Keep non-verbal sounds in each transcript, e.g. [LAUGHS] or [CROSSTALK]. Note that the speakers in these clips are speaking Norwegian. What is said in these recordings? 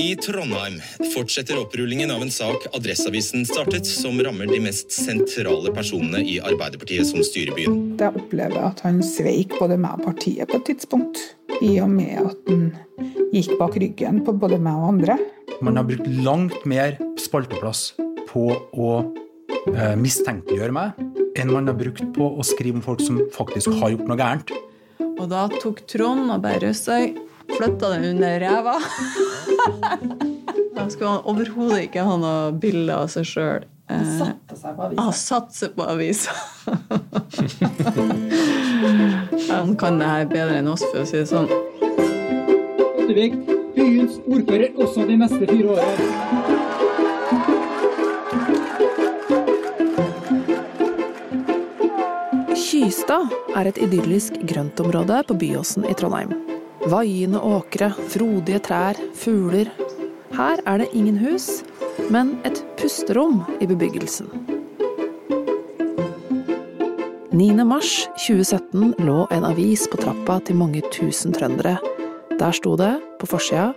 I Trondheim fortsetter opprullingen av en sak Adresseavisen startet, som rammer de mest sentrale personene i Arbeiderpartiet som styrer byen. Jeg opplever at han sveik både meg og partiet på et tidspunkt. I og med at han gikk bak ryggen på både meg og andre. Man har brukt langt mer spalteplass på å eh, mistenkeliggjøre meg enn man har brukt på å skrive om folk som faktisk har gjort noe gærent. Og da tok Trond og bare seg, flytta den under ræva. da skulle han overhodet ikke ha noe bilde av seg sjøl. Han satte seg på avisa. han kan det her bedre enn oss, for å si det sånn. Ottevik, byens ordfører også de neste fire årene. Kystad er et idyllisk grøntområde på Byåsen i Trondheim. Vaiende åkre, frodige trær, fugler. Her er det ingen hus, men et pusterom i bebyggelsen. 9. mars 2017 lå en avis på trappa til mange tusen trøndere. Der sto det, på forsida,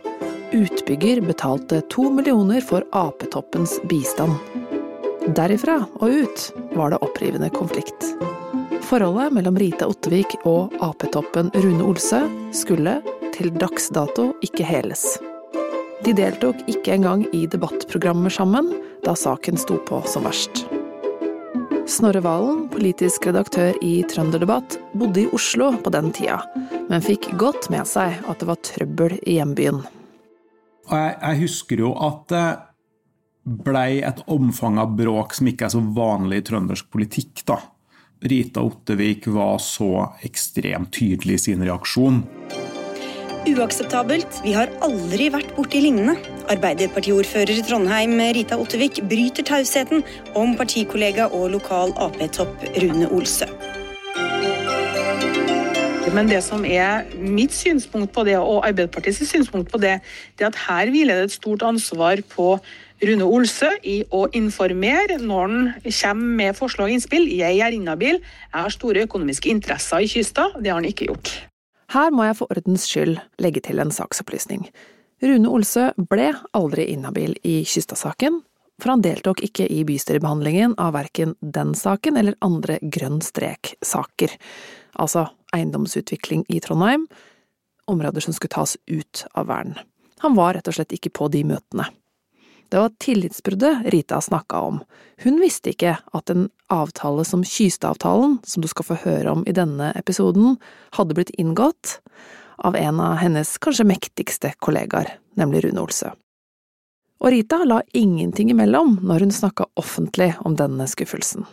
utbygger betalte to millioner for Ap-toppens bistand. Derifra og ut var det opprivende konflikt. Forholdet mellom Rita Ottevik og Ap-toppen Rune Olsø skulle, til dags dato, ikke heles. De deltok ikke engang i debattprogrammer sammen da saken sto på som verst. Snorre Valen, politisk redaktør i Trønderdebatt, bodde i Oslo på den tida, men fikk godt med seg at det var trøbbel i hjembyen. Jeg, jeg husker jo at det blei et omfang av bråk som ikke er så vanlig i trøndersk politikk, da. Rita Ottevik var så ekstremt tydelig i sin reaksjon. Uakseptabelt. Vi har aldri vært borti lignende. Arbeiderpartiordfører i Trondheim Rita Ottevik bryter tausheten om partikollega og lokal Ap-topp Rune Olsø. Men det som er mitt synspunkt på det, og Arbeiderpartiets synspunkt på det, det er at her hviler det et stort ansvar på Rune Olsø i å informere når han kommer med forslag og innspill. Jeg er inhabil, jeg har store økonomiske interesser i Kystad. Det har han ikke gjort. Her må jeg for ordens skyld legge til en saksopplysning. Rune Olsø ble aldri inhabil i Kystad-saken, for han deltok ikke i bystyrebehandlingen av verken den saken eller andre grønn strek-saker, altså eiendomsutvikling i Trondheim, områder som skulle tas ut av vern. Han var rett og slett ikke på de møtene. Det var tillitsbruddet Rita snakka om. Hun visste ikke at en avtale som Kystavtalen, som du skal få høre om i denne episoden, hadde blitt inngått av en av hennes kanskje mektigste kollegaer, nemlig Rune Olsø. Og Rita la ingenting imellom når hun snakka offentlig om denne skuffelsen.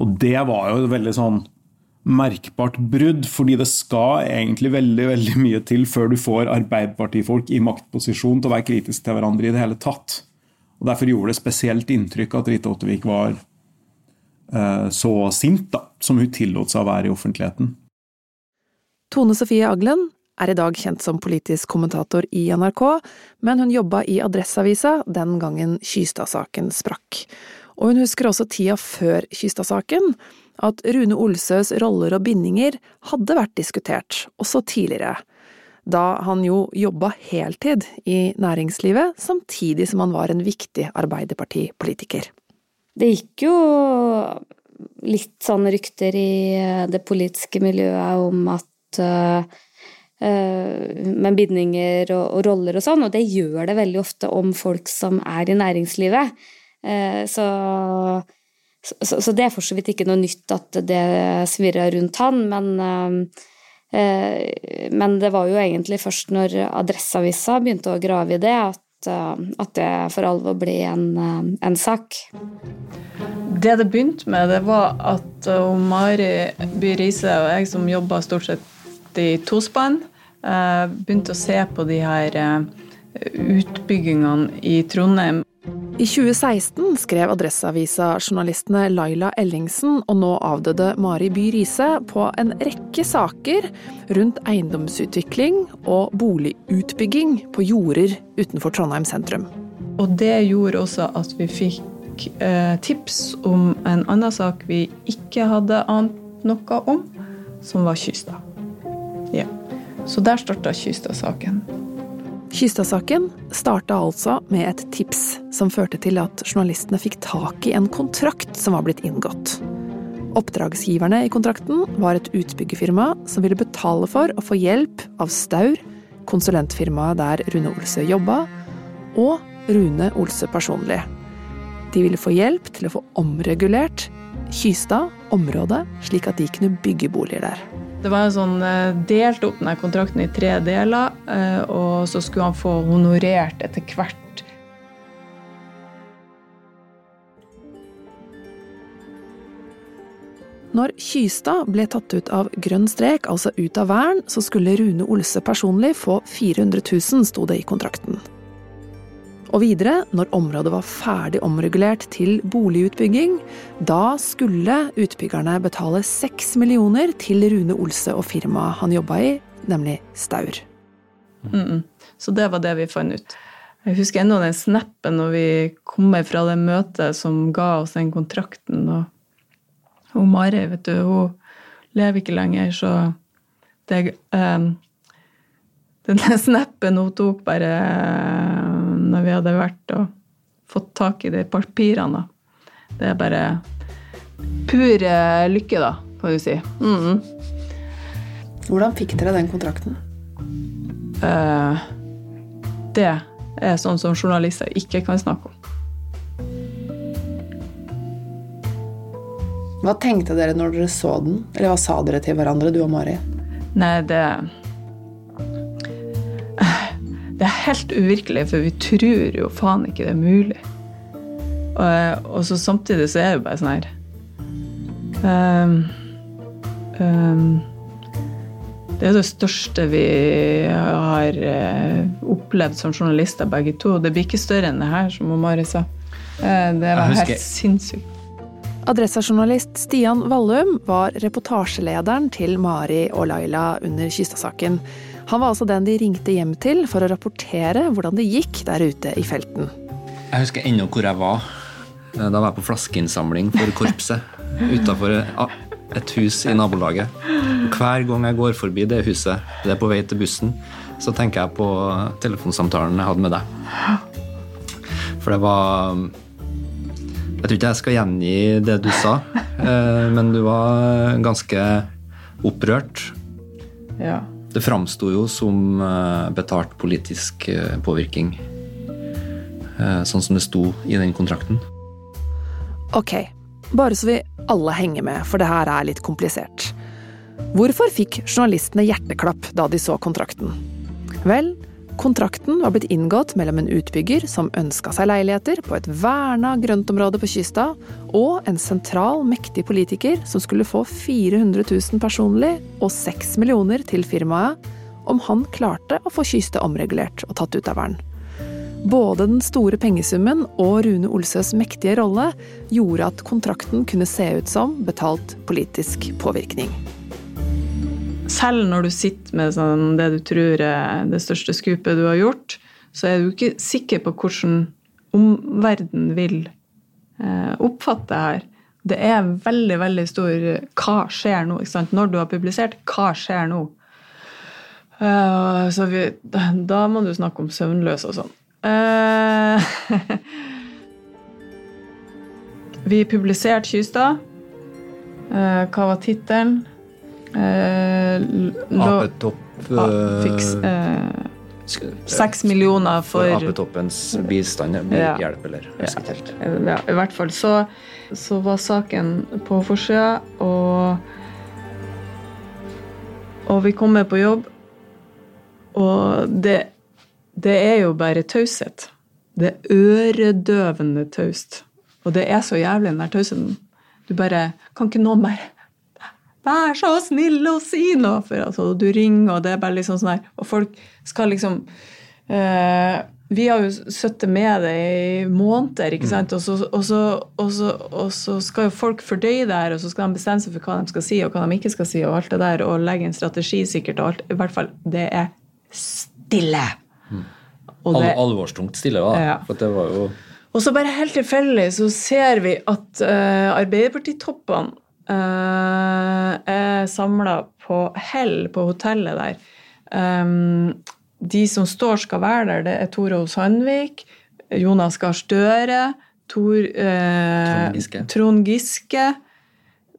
Og det var jo veldig sånn merkbart brudd, fordi det skal egentlig veldig veldig mye til før du får Arbeiderpartifolk i maktposisjon til å være kritisk til hverandre i det hele tatt. Og Derfor gjorde det spesielt inntrykk at Rita Ottevik var eh, så sint da, som hun tillot seg å være i offentligheten. Tone Sofie Aglen er i dag kjent som politisk kommentator i NRK, men hun jobba i Adresseavisa den gangen Kystad-saken sprakk. Og hun husker også tida før Kystad-saken, at Rune Olsøs roller og bindinger hadde vært diskutert, også tidligere, da han jo jobba heltid i næringslivet, samtidig som han var en viktig arbeiderpartipolitiker. Det gikk jo litt sånn rykter i det politiske miljøet om at uh, med bindinger og, roller og sånn, og det gjør det veldig ofte om folk som er i næringslivet. Så så, så, det er for så vidt ikke noe nytt at det svirrer rundt han, men, eh, men det var jo egentlig først når Adresseavisa begynte å grave i det, at, eh, at det for alvor ble en, eh, en, sak. Det det begynte med, det var at Mari By Riise og jeg som jobba stort sett i tospann, eh, begynte å se på de her eh, utbyggingene i Trondheim. I 2016 skrev Adresseavisa-journalistene Laila Ellingsen og nå avdøde Mari By Riise på en rekke saker rundt eiendomsutvikling og boligutbygging på jorder utenfor Trondheim sentrum. Og det gjorde også at vi fikk eh, tips om en annen sak vi ikke hadde ant noe om, som var Kystad. Ja. Så der starta Kystad-saken. Kystad-saken starta altså med et tips som førte til at journalistene fikk tak i en kontrakt som var blitt inngått. Oppdragsgiverne i kontrakten var et utbyggerfirma som ville betale for å få hjelp av Staur, konsulentfirmaet der Rune Olsø jobba, og Rune Olsø personlig. De ville få hjelp til å få omregulert Kystad, området, slik at de kunne bygge boliger der. Det var en sånn eh, delt opp denne kontrakten i tre deler, eh, og så skulle han få honorert etter hvert. Når Kystad ble tatt ut av grønn strek, altså ut av vern, så skulle Rune Olse personlig få 400 000, sto det i kontrakten. Og videre, når området var ferdig omregulert til boligutbygging, da skulle utbyggerne betale seks millioner til Rune Olse og firmaet han jobba i, nemlig Staur. Mm -mm. Så det var det vi fant ut. Jeg husker ennå den snappen når vi kommer fra det møtet som ga oss den kontrakten. og hun Mari, vet du, hun lever ikke lenger, så det um, Den [LAUGHS] snappen hun tok bare når vi hadde vært og fått tak i de papirene, det er bare pur lykke, da, kan du si. Mm. Hvordan fikk dere den kontrakten? Uh, det er sånn som journalister ikke kan snakke om. Hva tenkte dere når dere så den? Eller hva sa dere til hverandre, du og Mari? Nei, det helt uvirkelig, for vi tror jo faen ikke det er mulig. Og, og så samtidig så er det bare sånn her um, um, Det er det største vi har uh, opplevd som journalister, begge to. Det blir ikke større enn det her, som Mari sa. Uh, det var helt sinnssykt. Adressa-journalist Stian Vallum var reportasjelederen til Mari og Laila under Kystad-saken. Han var altså den de ringte hjem til for å rapportere hvordan det gikk der ute i felten. Jeg husker ennå hvor jeg var. Da var jeg på flaskeinnsamling for korpset utafor et hus i nabolaget. Hver gang jeg går forbi det huset, det er på vei til bussen, så tenker jeg på telefonsamtalen jeg hadde med deg. For det var jeg tror ikke jeg skal gjengi det du sa, men du var ganske opprørt. Ja. Det framsto jo som betalt politisk påvirkning, sånn som det sto i den kontrakten. Ok, bare så vi alle henger med, for det her er litt komplisert. Hvorfor fikk journalistene hjerteklapp da de så kontrakten? Vel, Kontrakten var blitt inngått mellom en utbygger som ønska seg leiligheter på et verna grøntområde på Kystad, og en sentral, mektig politiker som skulle få 400 000 personlig og 6 millioner til firmaet om han klarte å få Kystad omregulert og tatt ut av vern. Både den store pengesummen og Rune Olsøs mektige rolle gjorde at kontrakten kunne se ut som betalt politisk påvirkning selv når du sitter med sånn det du tror er det største skupet du har gjort, så er du ikke sikker på hvordan omverdenen vil eh, oppfatte det her. Det er veldig veldig stor Hva skjer nå? Når du har publisert, hva skjer nå? Uh, så vi, da må du snakke om søvnløs og sånn. Uh, [LAUGHS] vi publiserte Kystad. Uh, hva var tittelen? Eh, Apetopp Fiks eh, Seks millioner for, for Apetoppens bistand, ja. hjelp, eller husker ikke helt. Ja, I hvert fall så, så var saken på forsida, og Og vi kommer på jobb, og det, det er jo bare taushet. Det er øredøvende taust. Og det er så jævlig, den der tausheten. Du bare Kan ikke noen mer Vær så snill å si noe! For altså, du ringer, og det er bare liksom sånn her Og folk skal liksom eh, Vi har jo sittet med det i måneder, ikke sant? Og så, og, så, og, så, og så skal jo folk fordøye det her, og så skal de bestemme seg for hva de skal si, og hva de ikke skal si, og alt det der, og legge en strategi sikkert, og alt. I hvert fall, det er stille. Og Al alvorstungt stille, da. Ja. For det var jo og så bare helt tilfeldig så ser vi at uh, Arbeiderpartitoppene er samla på Hell, på hotellet der. Um, de som står skal være der, det er Tore O. Sandvik, Jonas Gahr Støre, Tor, eh, Trond Giske. Trond Giske.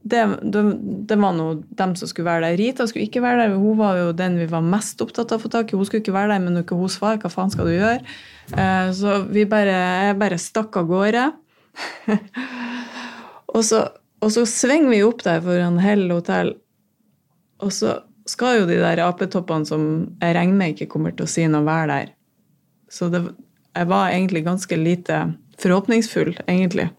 Det, det, det var nå dem som skulle være der. Rita skulle ikke være der. Hun var jo den vi var mest opptatt av å få tak i. Hun skulle ikke være der, men når ikke hun svarer, hva faen skal du gjøre? Eh, Så vi bare, jeg bare stakk av gårde. [LAUGHS] og, så, og så svinger vi opp der foran Hell hotell, og så skal jo de der apetoppene som jeg regner med ikke kommer til å si noe, være der. Så det, jeg var egentlig ganske lite forhåpningsfull, egentlig.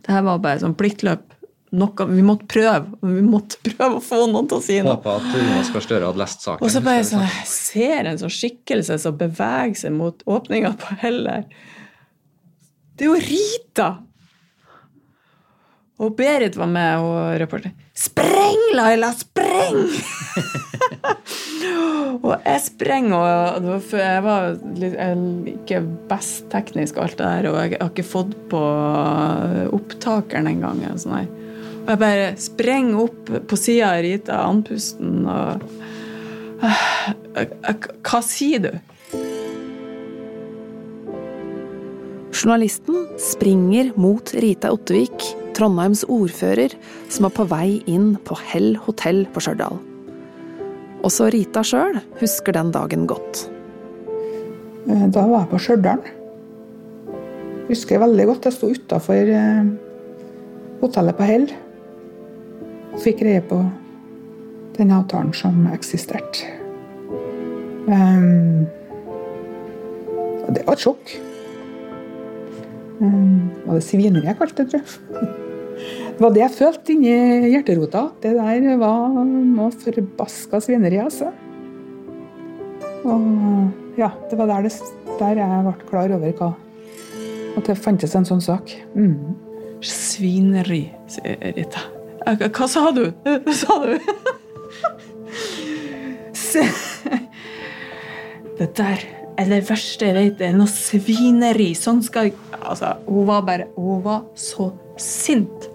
Det her var bare sånn pliktløp. Noe, vi måtte prøve. Vi måtte prøve å få noen til å si noe. Håpa at Jonas Gahr Støre hadde lest saken. Og så bare jeg sånn, jeg jeg ser en sånn skikkelse som beveger seg mot åpninga på Heller. Det er jo Rita! Og Berit var med og reporter. Spreng, Laila! Spreng! [LAUGHS] og jeg sprenger, og det var før jeg var litt, jeg ikke best teknisk og alt det der, og jeg har ikke fått på opptakeren engang. og Sånn her. og jeg bare sprenger opp på sida av Rita, andpusten, og Hva sier du? Journalisten springer mot Rita Ottevik, Trondheims ordfører, som er på vei inn på Hell hotell på Stjørdal. Også Rita sjøl husker den dagen godt. Eh, Da var jeg på Stjørdal. Husker jeg veldig godt. Jeg sto utafor hotellet på Hell. Fikk greie på den avtalen som eksisterte. Um, det var et sjokk. Um, var det svineri jeg kalte det, tror jeg. Det [LAUGHS] var det jeg følte inni hjerterota. Det der var noe forbaska svineri, altså. Og ja, det var der, det, der jeg ble klar over hva At det fantes en sånn sak. Mm. Svineri, sier Rita. Eh, Hva sa du? Hva sa du? [LAUGHS] [LAUGHS] Det der er det verste jeg vet. Det er noe svineri. Sånn skal jeg Altså, hun var bare Hun var så sint.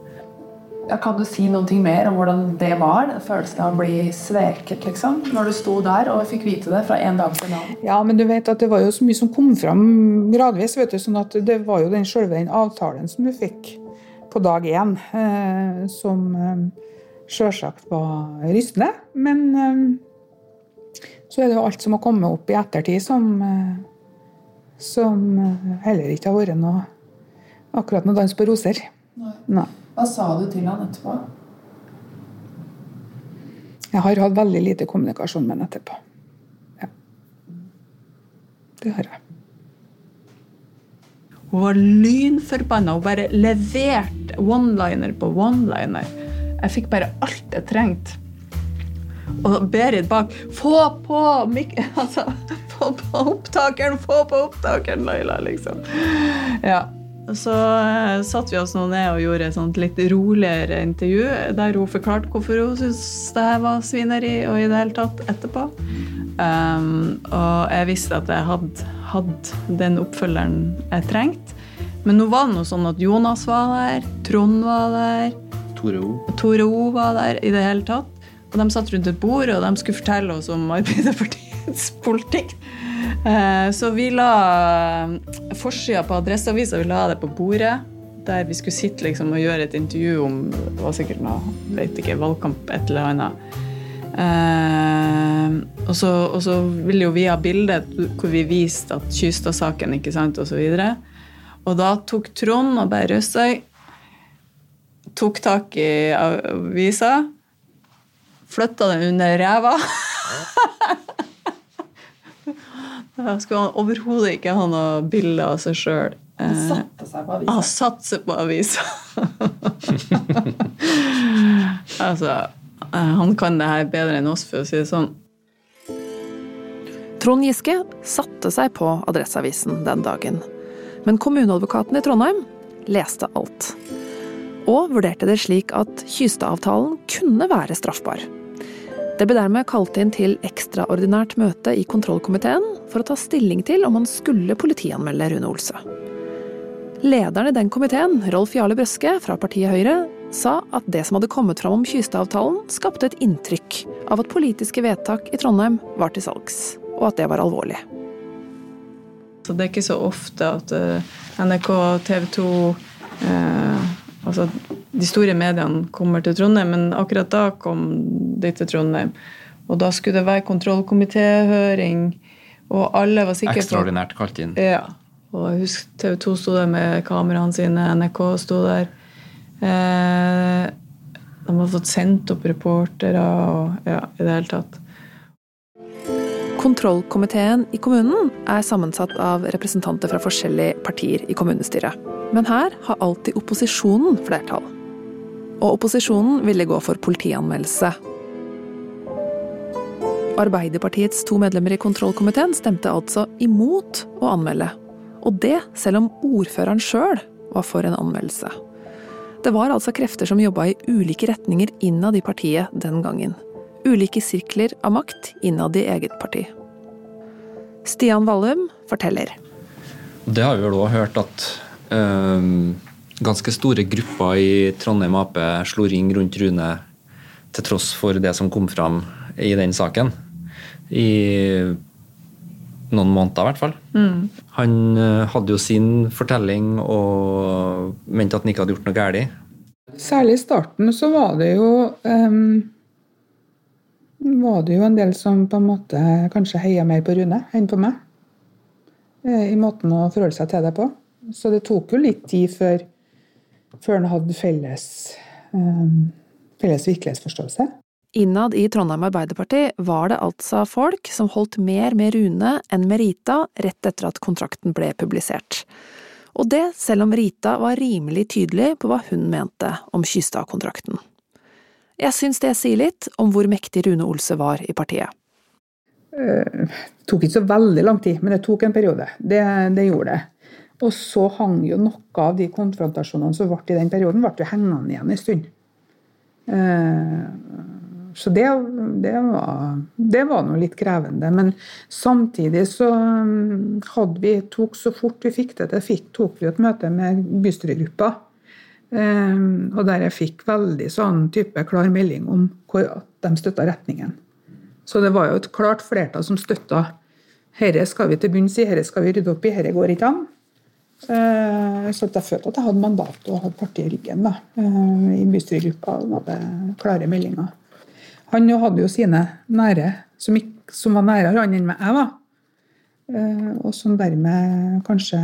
Ja, kan du si noe mer om hvordan det var? Følelsen av å bli sveket, liksom? Når du sto der og fikk vite det fra en dag til en annen. Ja, men du vet at det var jo så mye som kom fram gradvis. vet du, sånn at Det var jo den selve den avtalen som du fikk på dag én, eh, som eh, sjølsagt var rystende. Men eh, så er det jo alt som har kommet opp i ettertid, som, eh, som eh, heller ikke har vært noe akkurat noe dans på roser. Nei. Hva sa du til han etterpå? Jeg har hatt veldig lite kommunikasjon med han etterpå. Ja. Det har jeg. Hun var lynforbanna. Hun bare leverte one-liner på one-liner. Jeg fikk bare alt jeg trengte. Og Berit bak Få på mik [LAUGHS] altså, Få på opptakeren! Få på opptakeren, Laila, liksom. Ja. Så eh, satte vi oss nå ned og gjorde et sånt litt roligere intervju, der hun forklarte hvorfor hun syntes det her var svineri og i det hele tatt etterpå. Um, og jeg visste at jeg hadde hatt den oppfølgeren jeg trengte. Men nå var det noe sånn at Jonas var der, Trond var der, Tore O. Tore O var der i det hele tatt. Og de satt rundt et bord, og de skulle fortelle oss om Arbeiderpartiets politikk. Eh, Så vi la forsida på Adresseavisa vi la det på bordet. Der vi skulle sitte liksom og gjøre et intervju om det var sikkert noe, vet ikke, valgkamp, et eller annet. Eh, og, så, og så ville jo vi ha bilde hvor vi viste at Kystad-saken, ikke sant, og så. Og da tok Trond og bare Røsøy tok tak i avisa, flytta den under ræva. [LAUGHS] Da skulle han overhodet ikke ha noe bilde av seg sjøl. Han satte seg på avisa. Han satte seg på avisa. [LAUGHS] altså, han kan det her bedre enn oss, for å si det sånn. Trond Giske satte seg på Adresseavisen den dagen. Men kommuneadvokaten i Trondheim leste alt. Og vurderte det slik at Kystad-avtalen kunne være straffbar. Det ble dermed kalt inn til ekstraordinært møte i kontrollkomiteen for å ta stilling til om han skulle politianmelde Rune Olsø. Lederen i den komiteen, Rolf Jarle Brøske fra partiet Høyre, sa at det som hadde kommet fram om Kystad-avtalen, skapte et inntrykk av at politiske vedtak i Trondheim var til salgs, og at det var alvorlig. Så det er ikke så ofte at eh, NRK, TV 2 eh, Altså de store mediene kommer til Trondheim, men akkurat da kom de til Trondheim. Og da skulle det være kontrollkomitéhøring, og alle var sikre på Ekstraordinært kalt inn. Ja. Og husk, TV 2 sto der med kameraene sine, NRK sto der. Eh, de har fått sendt opp reportere og ja, i det hele tatt. Kontrollkomiteen i kommunen er sammensatt av representanter fra forskjellige partier i kommunestyret. Men her har alltid opposisjonen flertall. Og opposisjonen ville gå for politianmeldelse. Arbeiderpartiets to medlemmer i kontrollkomiteen stemte altså imot å anmelde. Og det selv om ordføreren sjøl var for en anmeldelse. Det var altså krefter som jobba i ulike retninger innad i partiet den gangen ulike sirkler av makt innad i eget parti. Stian Vallum forteller. Det har vi vel òg hørt at øh, ganske store grupper i Trondheim Ap slo ring rundt Rune til tross for det som kom fram i den saken. I noen måneder, i hvert fall. Mm. Han øh, hadde jo sin fortelling og mente at han ikke hadde gjort noe galt. Særlig i starten så var det jo um var det jo en del som på en måte kanskje heia mer på Rune enn på meg. Eh, I måten å forholde seg til det på. Så det tok jo litt tid før, før han hadde felles, um, felles virkelighetsforståelse. Innad i Trondheim Arbeiderparti var det altså folk som holdt mer med Rune enn med Rita rett etter at kontrakten ble publisert. Og det selv om Rita var rimelig tydelig på hva hun mente om Kystad-kontrakten. Jeg syns det sier litt om hvor mektig Rune Olse var i partiet. Det tok ikke så veldig lang tid, men det tok en periode. Det, det gjorde det. Og så hang jo noe av de konfrontasjonene som ble i den perioden, ble jo hengende igjen en stund. Eh, så det, det var, var noe litt krevende. Men samtidig så mm, hadde vi tok så fort vi fikk det til, tok vi et møte med bystyregruppa Ehm, og der jeg fikk veldig sånn type klar melding om at de støtta retningen. Så det var jo et klart flertall som støtta herre skal vi til bunns i, herre skal vi rydde opp i, herre går ikke an. Ehm, så jeg følte at jeg hadde mandat og hadde partiet i ryggen da. Ehm, I bystyregruppa Og hadde klare meldinger. Han hadde jo sine nære, som, ikke, som var nærere han enn jeg var. Og som dermed kanskje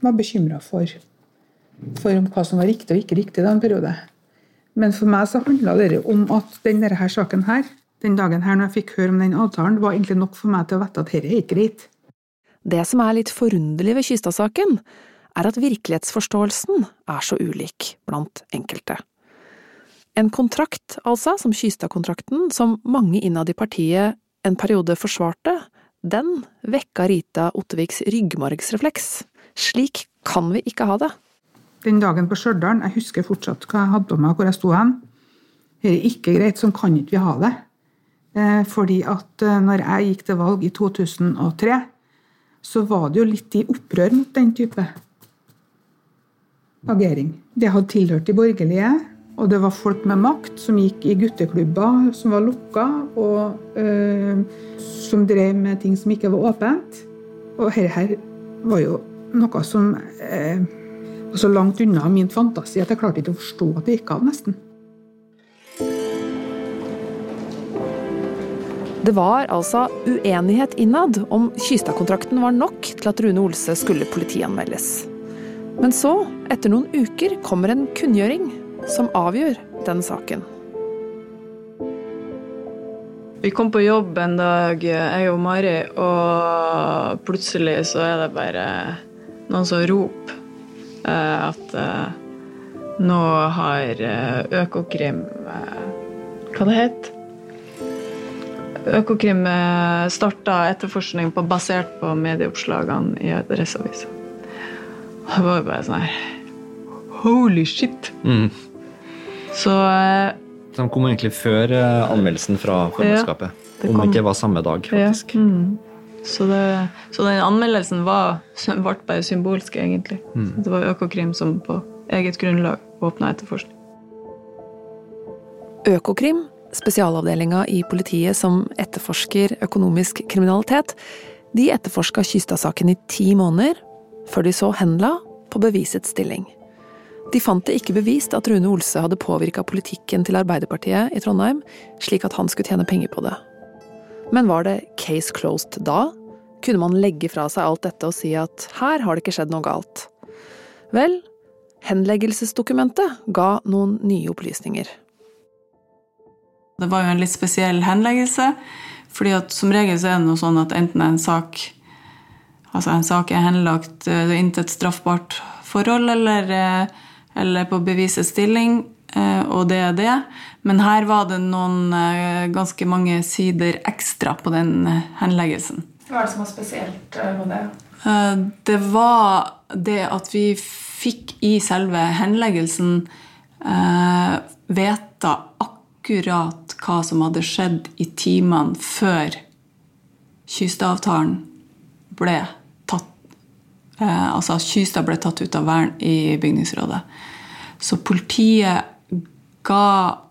var bekymra for for hva som var riktig og ikke riktig i den periode. Men for meg så handla det om at denne her saken her, den dagen her når jeg fikk høre om den avtalen, var egentlig nok for meg til å vite at dette er ikke greit. Det som er litt forunderlig ved Kystad-saken, er at virkelighetsforståelsen er så ulik blant enkelte. En kontrakt, altså, som Kystad-kontrakten, som mange innad i partiet en periode forsvarte, den vekka Rita Otteviks ryggmargsrefleks. Slik kan vi ikke ha det den dagen på Stjørdal. Jeg husker fortsatt hva jeg hadde på meg, hvor jeg sto hen. Dette er ikke greit, sånn kan ikke vi ha det. Eh, fordi at eh, når jeg gikk til valg i 2003, så var det jo litt i opprør mot den type agering. Det hadde tilhørt de borgerlige, og det var folk med makt som gikk i gutteklubber som var lukka, og øh, som drev med ting som ikke var åpent. Og dette her var jo noe som øh, så langt unna min fantasi at jeg klarte ikke å forstå at det gikk av, nesten. Det var altså uenighet innad om Kystad-kontrakten var nok til at Rune Olse skulle politianmeldes. Men så, etter noen uker, kommer en kunngjøring som avgjør den saken. Vi kom på jobb en dag, jeg og Mari, og plutselig så er det bare noen som roper at eh, nå har eh, Økokrim Hva det het Økokrim starta etterforskning på, basert på medieoppslagene i Adresseavisa. Det var jo bare sånn her Holy shit! Mm. Så eh, De kom egentlig før eh, anmeldelsen fra formannskapet. Ja, Om ikke det var samme dag, faktisk. Ja. Mm. Så, det, så den anmeldelsen var, ble bare symbolsk, egentlig. Mm. Det var Økokrim som på eget grunnlag åpna etterforskning. Økokrim, spesialavdelinga i politiet som etterforsker økonomisk kriminalitet, de etterforska Kystad-saken i ti måneder, før de så henla på bevisets stilling. De fant det ikke bevist at Rune Olse hadde påvirka politikken til Arbeiderpartiet i Trondheim, slik at han skulle tjene penger på det. Men var det case closed da? Kunne man legge fra seg alt dette og si at her har det ikke skjedd noe galt? Vel, henleggelsesdokumentet ga noen nye opplysninger. Det var jo en litt spesiell henleggelse. fordi at som regel så er det noe sånn at enten en sak altså en sak er henlagt eh, det er intet straffbart forhold, eller, eh, eller på bevisets stilling, eh, og det er det. Men her var det noen eh, ganske mange sider ekstra på den eh, henleggelsen. Hva er det som var spesielt eh, med det? Det var det at vi fikk i selve henleggelsen eh, vite akkurat hva som hadde skjedd i timene før Kystavtalen ble tatt eh, Altså Kystad ble tatt ut av vern i bygningsrådet. Så politiet ga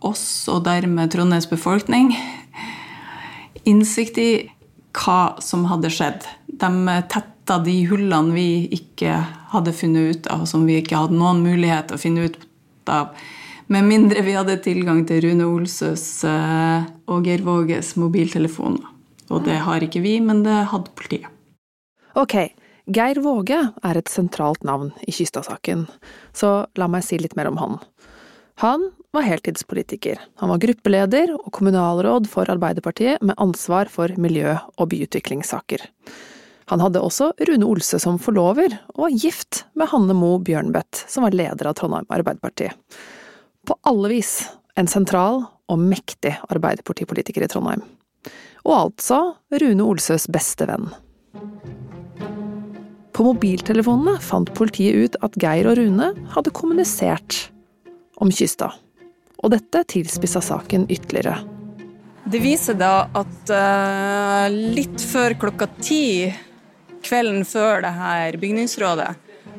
oss, og dermed Trondheims befolkning, innsikt i hva som hadde skjedd. De tetta de hullene vi ikke hadde funnet ut av, som vi ikke hadde noen mulighet til å finne ut av. Med mindre vi hadde tilgang til Rune Olsøs eh, og Geir Våges mobiltelefoner. Og det har ikke vi, men det hadde politiet. Ok, Geir Våge er et sentralt navn i Kystad-saken, så la meg si litt mer om han. Han var heltidspolitiker. Han var gruppeleder og kommunalråd for Arbeiderpartiet med ansvar for miljø- og byutviklingssaker. Han hadde også Rune Olse som forlover, og var gift med Hanne Mo Bjørnbøtt, som var leder av Trondheim Arbeiderparti. På alle vis en sentral og mektig Arbeiderpartipolitiker i Trondheim. Og altså Rune Olsøs beste venn. På mobiltelefonene fant politiet ut at Geir og Rune hadde kommunisert om kysta. Og dette tilspissa saken ytterligere. Det viser da at eh, litt før klokka ti kvelden før det her bygningsrådet,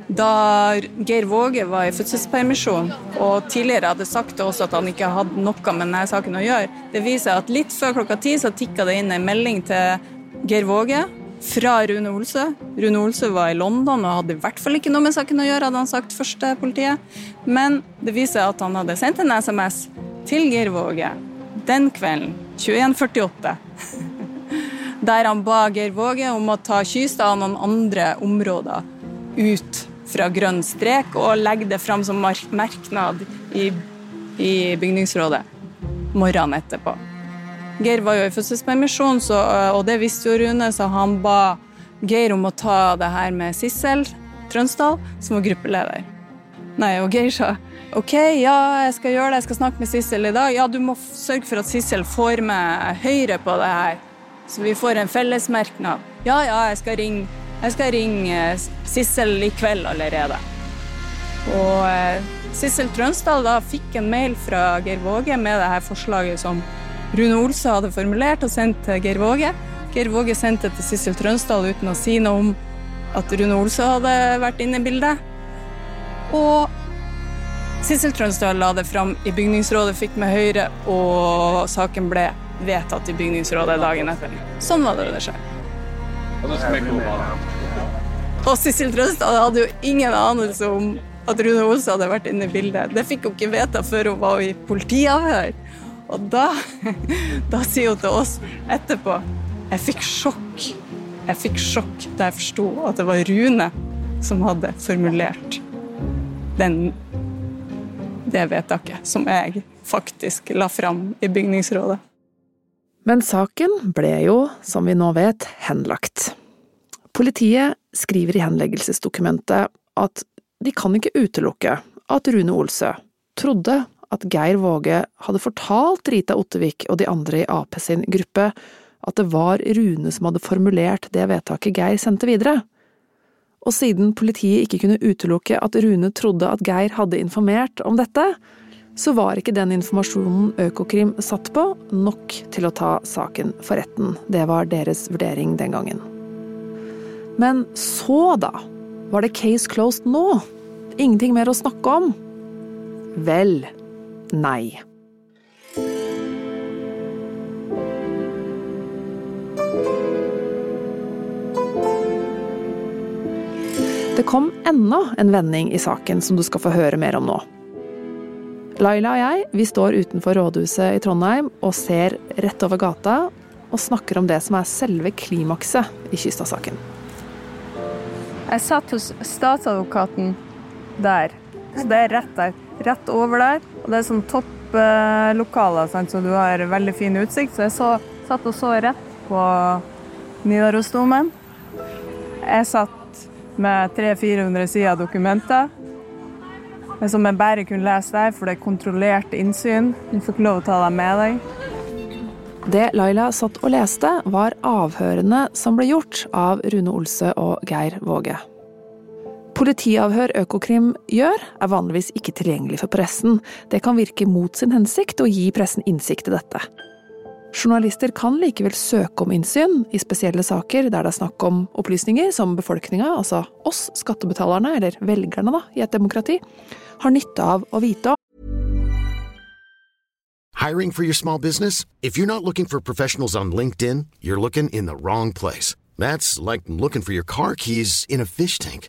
da Geir Våge var i fødselspermisjon og tidligere hadde sagt til at han ikke hadde noe med denne saken å gjøre, det viser at litt før klokka ti så tikka det inn en melding til Geir Våge fra Rune Olsø. Rune Olsø var i London og hadde i hvert fall ikke noe med saken å gjøre, hadde han sagt først til politiet. Men det viser at han hadde sendt en SMS til Geir Våge den kvelden, 21.48, [LAUGHS] der han ba Geir Våge om å ta Kystad og noen andre områder ut fra grønn strek og legge det fram som merknad i, i bygningsrådet morgenen etterpå. Geir var jo i fødselspermisjon, så, og det visste jo Rune, så han ba Geir om å ta det her med Sissel Trønsdal, som var gruppeleder. Nei, og Geir sa OK, ja, jeg skal gjøre det, jeg skal snakke med Sissel i dag. Ja, du må sørge for at Sissel får med Høyre på det her, så vi får en fellesmerknad. Ja, ja, jeg skal ringe, jeg skal ringe eh, Sissel i kveld allerede. Og eh, Sissel Trønsdal da fikk en mail fra Geir Våge med det her forslaget som Rune Olsa hadde formulert og sendt til Geir Våge. Geir Våge sendte til Sissel Trønsdal uten å si noe om at Rune Olsa hadde vært inne i bildet. Og Sissel Trønsdal la det fram i bygningsrådet, fikk med Høyre, og saken ble vedtatt i bygningsrådet dagen etter. Sånn var det det skjedde. Og Sissel Trønsdal hadde jo ingen anelse om at Rune Olsa hadde vært inne i bildet. Det fikk hun ikke vite før hun var i politiavhør. Og da, [LAUGHS] da sier hun til oss etterpå Jeg fikk sjokk. Jeg fikk sjokk da jeg forsto at det var Rune som hadde formulert den, det vedtaket som jeg faktisk la fram i bygningsrådet. Men saken ble jo, som vi nå vet, henlagt. Politiet skriver i henleggelsesdokumentet at de kan ikke utelukke at Rune Olsø trodde at Geir Våge hadde fortalt Rita Ottevik og de andre i Ap sin gruppe at det var Rune som hadde formulert det vedtaket Geir sendte videre. Og siden politiet ikke kunne utelukke at Rune trodde at Geir hadde informert om dette, så var ikke den informasjonen Økokrim satt på, nok til å ta saken for retten. Det var deres vurdering den gangen. Men så, da? Var det case closed nå? Ingenting mer å snakke om? Vel, nei. Det kom enda en vending i saken som du skal få høre mer om nå. Laila og jeg vi står utenfor rådhuset i Trondheim og ser rett over gata og snakker om det som er selve klimakset i Kystad-saken. Jeg satt hos statsadvokaten der, så det er rett der. Rett over der. Og det er sånn topplokaler, så du har veldig fin utsikt. Så jeg så, satt og så rett på Nidarosdomen. Jeg satt med 300-400 sider dokumenter som jeg bare kunne lese der, for det er kontrollert innsyn. Du får ikke lov å ta dem med deg. Det Laila satt og leste, var avhørene som ble gjort av Rune Olse og Geir Våge. Politiavhør Økokrim gjør, er vanligvis ikke tilgjengelig for pressen. Det kan virke mot sin hensikt å gi pressen innsikt i dette. Journalister kan likevel søke om innsyn i spesielle saker der det er snakk om opplysninger som befolkninga, altså oss skattebetalerne, eller velgerne da, i et demokrati, har nytte av å vite om. Hiring for your small business? If you're not looking for professionals on LinkedIn, you're looking in the wrong place. That's like looking for your car keys in a fish tank.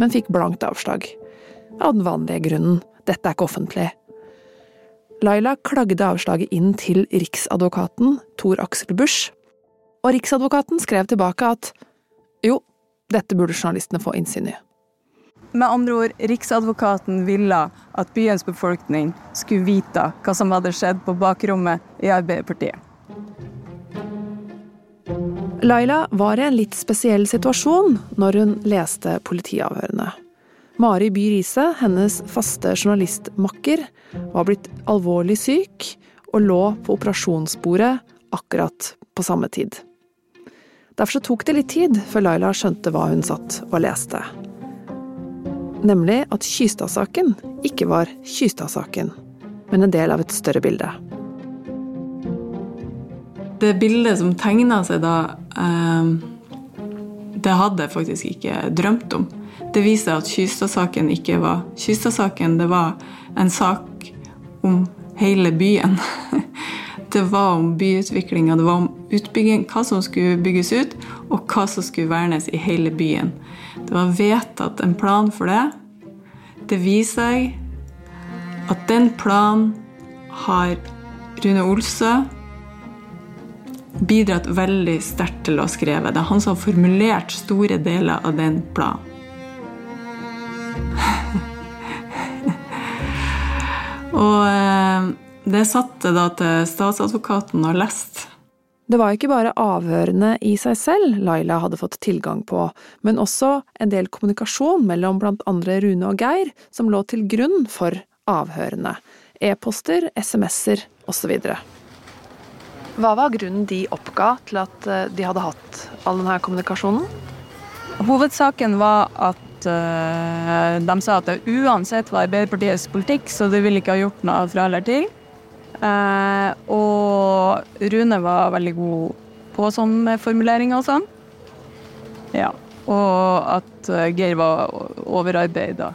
men fikk blankt avslag. Av den vanlige grunnen dette er ikke offentlig. Laila klagde avslaget inn til riksadvokaten Tor Aksel Busch, og riksadvokaten skrev tilbake at jo, dette burde journalistene få innsyn i. Med andre ord, Riksadvokaten ville at byens befolkning skulle vite hva som hadde skjedd på bakrommet i Arbeiderpartiet. Laila var i en litt spesiell situasjon når hun leste politiavhørene. Mari By Riise, hennes faste journalistmakker, var blitt alvorlig syk og lå på operasjonsbordet akkurat på samme tid. Derfor tok det litt tid før Laila skjønte hva hun satt og leste. Nemlig at Kystad-saken ikke var Kystad-saken, men en del av et større bilde. Det bildet som tegna seg da, eh, det hadde jeg faktisk ikke drømt om. Det viser at Kystad-saken ikke var Kystad-saken. Det var en sak om hele byen. [LAUGHS] Det var om byutviklinga, det var om utbygging, hva som skulle bygges ut, og hva som skulle vernes i hele byen. Det var vedtatt en plan for det. Det viser seg at den planen har Rune Olsø bidratt veldig sterkt til å skrive. Det er han som har formulert store deler av den planen. [LAUGHS] Og eh, det satte da til statsadvokaten å lest. Det var ikke bare avhørene i seg selv Laila hadde fått tilgang på, men også en del kommunikasjon mellom blant andre Rune og Geir som lå til grunn for avhørene. E-poster, SMS-er osv. Hva var grunnen de oppga til at eh, de hadde hatt all denne kommunikasjonen? Hovedsaken var at uh, de sa at det uansett var Arbeiderpartiets politikk, så de ville ikke ha gjort noe fra eller til. Uh, og Rune var veldig god på sånne formuleringer og sånn. Ja. Og at uh, Geir var overarbeida.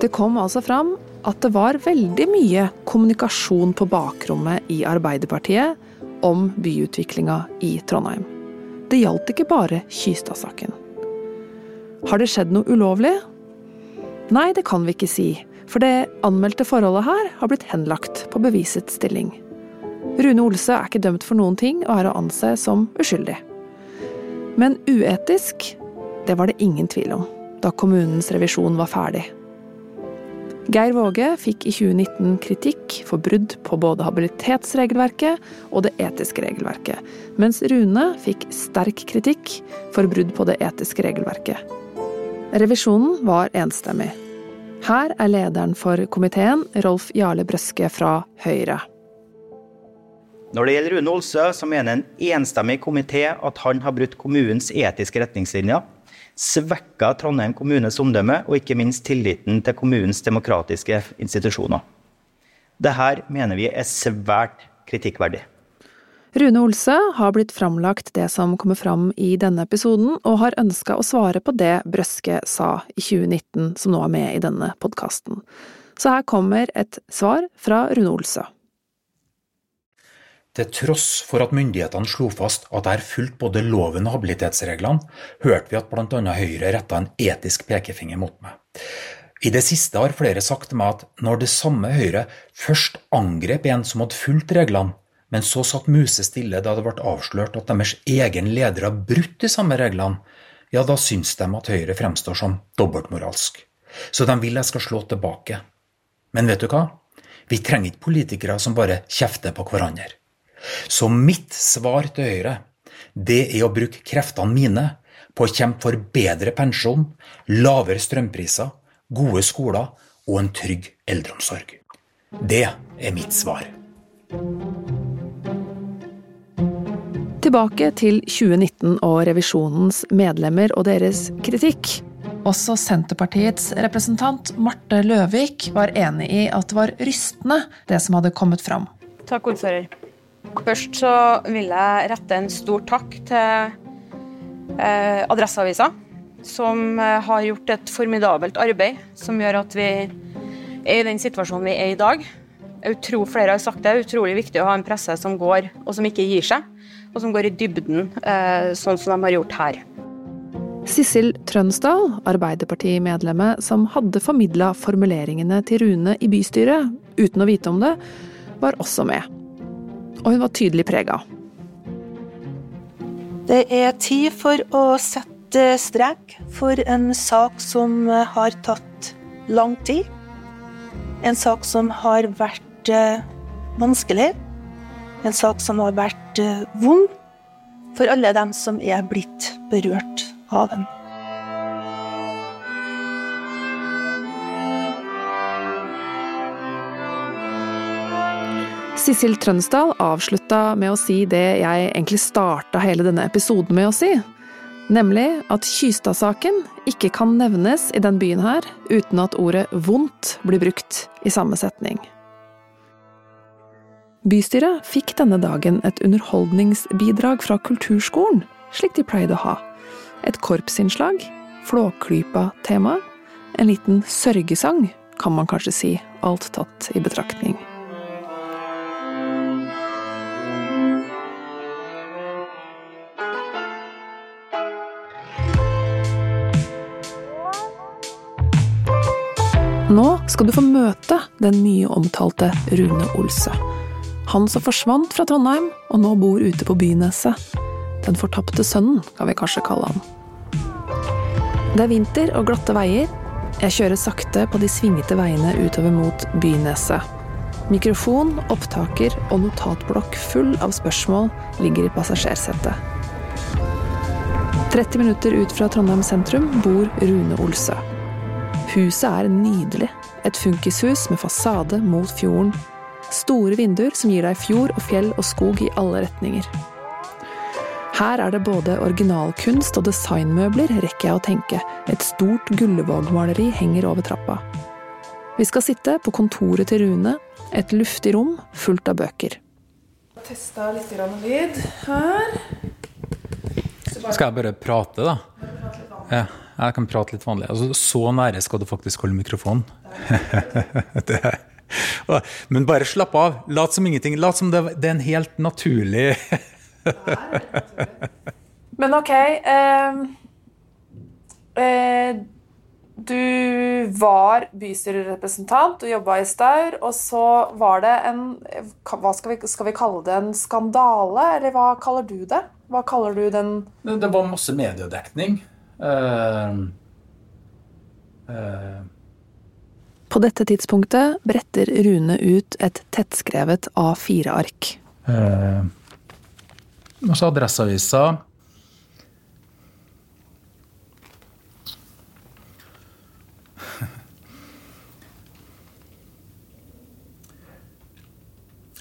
Det kom altså fram at det var veldig mye kommunikasjon på bakrommet i Arbeiderpartiet om byutviklinga i Trondheim. Det gjaldt ikke bare Kystad-saken. Har det skjedd noe ulovlig? Nei, det kan vi ikke si, for det anmeldte forholdet her har blitt henlagt på bevisets stilling. Rune Olse er ikke dømt for noen ting og er å anse som uskyldig. Men uetisk, det var det ingen tvil om da kommunens revisjon var ferdig. Geir Våge fikk i 2019 kritikk for brudd på både habilitetsregelverket og det etiske regelverket, mens Rune fikk sterk kritikk for brudd på det etiske regelverket. Revisjonen var enstemmig. Her er lederen for komiteen, Rolf Jarle Brøske fra Høyre. Når det gjelder Rune Olsø, så mener en enstemmig komité at han har brutt kommunens etiske retningslinjer svekka Trondheim kommunes omdømme og ikke minst tilliten til kommunens demokratiske institusjoner. Dette mener vi er svært kritikkverdig. Rune Olse har blitt framlagt det som kommer fram i denne episoden, og har ønska å svare på det Brøske sa i 2019, som nå er med i denne podkasten. Så her kommer et svar fra Rune Olse. Til tross for at myndighetene slo fast at jeg har fulgt både loven og habilitetsreglene, hørte vi at bl.a. Høyre retta en etisk pekefinger mot meg. I det siste har flere sagt til meg at når det samme Høyre først angrep en som hadde fulgt reglene, men så satt musestille da det ble avslørt at deres egen leder har brutt de samme reglene, ja, da syns de at Høyre fremstår som dobbeltmoralsk. Så de vil jeg skal slå tilbake. Men vet du hva? Vi trenger ikke politikere som bare kjefter på hverandre. Så mitt svar til Høyre, det er å bruke kreftene mine på å kjempe for bedre pensjon, lavere strømpriser, gode skoler og en trygg eldreomsorg. Det er mitt svar. Tilbake til 2019 og revisjonens medlemmer og deres kritikk. Også Senterpartiets representant Marte Løvik var enig i at det var rystende, det som hadde kommet fram. Takk, ordfører. Først så vil jeg rette en stor takk til eh, Adresseavisa, som eh, har gjort et formidabelt arbeid som gjør at vi er i den situasjonen vi er i dag. Jeg tror flere har sagt det, er utrolig viktig å ha en presse som går, og som ikke gir seg, og som går i dybden, eh, sånn som de har gjort her. Sissel Trønsdal, Arbeiderparti-medlemmet som hadde formidla formuleringene til Rune i bystyret, uten å vite om det, var også med og hun var tydelig prega. Det er tid for å sette strek for en sak som har tatt lang tid. En sak som har vært eh, vanskelig. En sak som har vært eh, vond for alle dem som er blitt berørt av den. Sissel Trønsdal avslutta med å si det jeg egentlig starta hele denne episoden med å si. Nemlig at Kystad-saken ikke kan nevnes i den byen her uten at ordet vondt blir brukt i samme setning. Bystyret fikk denne dagen et underholdningsbidrag fra kulturskolen, slik de pleide å ha. Et korpsinnslag, Flåklypa-tema, en liten sørgesang, kan man kanskje si, alt tatt i betraktning. Nå skal du få møte den mye omtalte Rune Olse. Han som forsvant fra Trondheim og nå bor ute på Byneset. Den fortapte sønnen, kan vi kanskje kalle han. Det er vinter og glatte veier. Jeg kjører sakte på de svingete veiene utover mot Byneset. Mikrofon, opptaker og notatblokk full av spørsmål ligger i passasjersetet. 30 minutter ut fra Trondheim sentrum bor Rune Olse. Huset er nydelig. Et funkishus med fasade mot fjorden. Store vinduer som gir deg fjord og fjell og skog i alle retninger. Her er det både originalkunst og designmøbler, rekker jeg å tenke. Et stort Gullevåg-maleri henger over trappa. Vi skal sitte på kontoret til Rune, et luftig rom fullt av bøker. Testa litt lyd her. Skal jeg bare prate, da? Ja. Jeg kan prate litt vanlig. Altså, så nære skal du faktisk holde mikrofonen. [LAUGHS] det, men bare slapp av. Lat som ingenting. Lat som det, det er en helt naturlig [LAUGHS] Men OK eh, eh, du var bystyrerepresentant, du jobba i Staur, og så var det en Hva skal vi, skal vi, kalle det? En skandale, eller hva kaller du det? Hva kaller du den Det var masse mediedekning. Uh, uh. På dette tidspunktet bretter Rune ut et tettskrevet A4-ark. Uh, og så Adresseavisa [LAUGHS]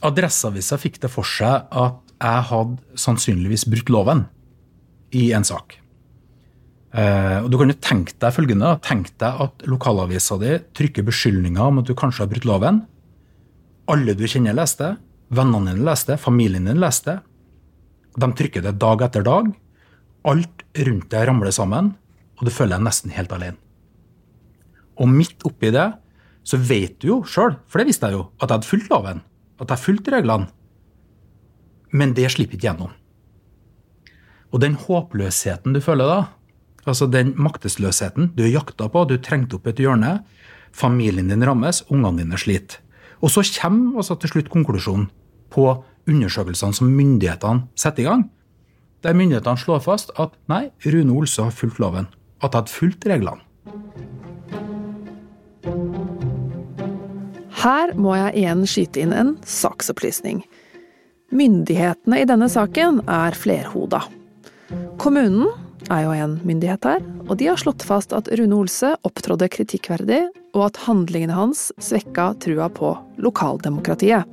Adresseavisa fikk det for seg at jeg hadde sannsynligvis brutt loven i en sak. Eh, og Du kan jo tenke deg følgende. Tenk deg at lokalavisa di trykker beskyldninger om at du kanskje har brutt loven. Alle du kjenner, leste. Vennene dine leste. Familien din leste. De trykker det dag etter dag. Alt rundt deg ramler sammen, og du føler deg nesten helt alene. Og midt oppi det så vet du jo sjøl, for det visste jeg jo, at jeg hadde fulgt loven at jeg fulgte reglene. Men det slipper ikke gjennom. Og den håpløsheten du føler da, altså den maktesløsheten du er jakta på, du trengte opp et hjørne, familien din rammes, ungene dine sliter. Og så kommer altså til slutt konklusjonen på undersøkelsene som myndighetene setter i gang. Der myndighetene slår fast at nei, Rune Olse har fulgt loven. At han hadde fulgt reglene. Her må jeg igjen skyte inn en saksopplysning. Myndighetene i denne saken er flerhoda. Kommunen er jo en myndighet her, og de har slått fast at Rune Olse opptrådde kritikkverdig, og at handlingene hans svekka trua på lokaldemokratiet.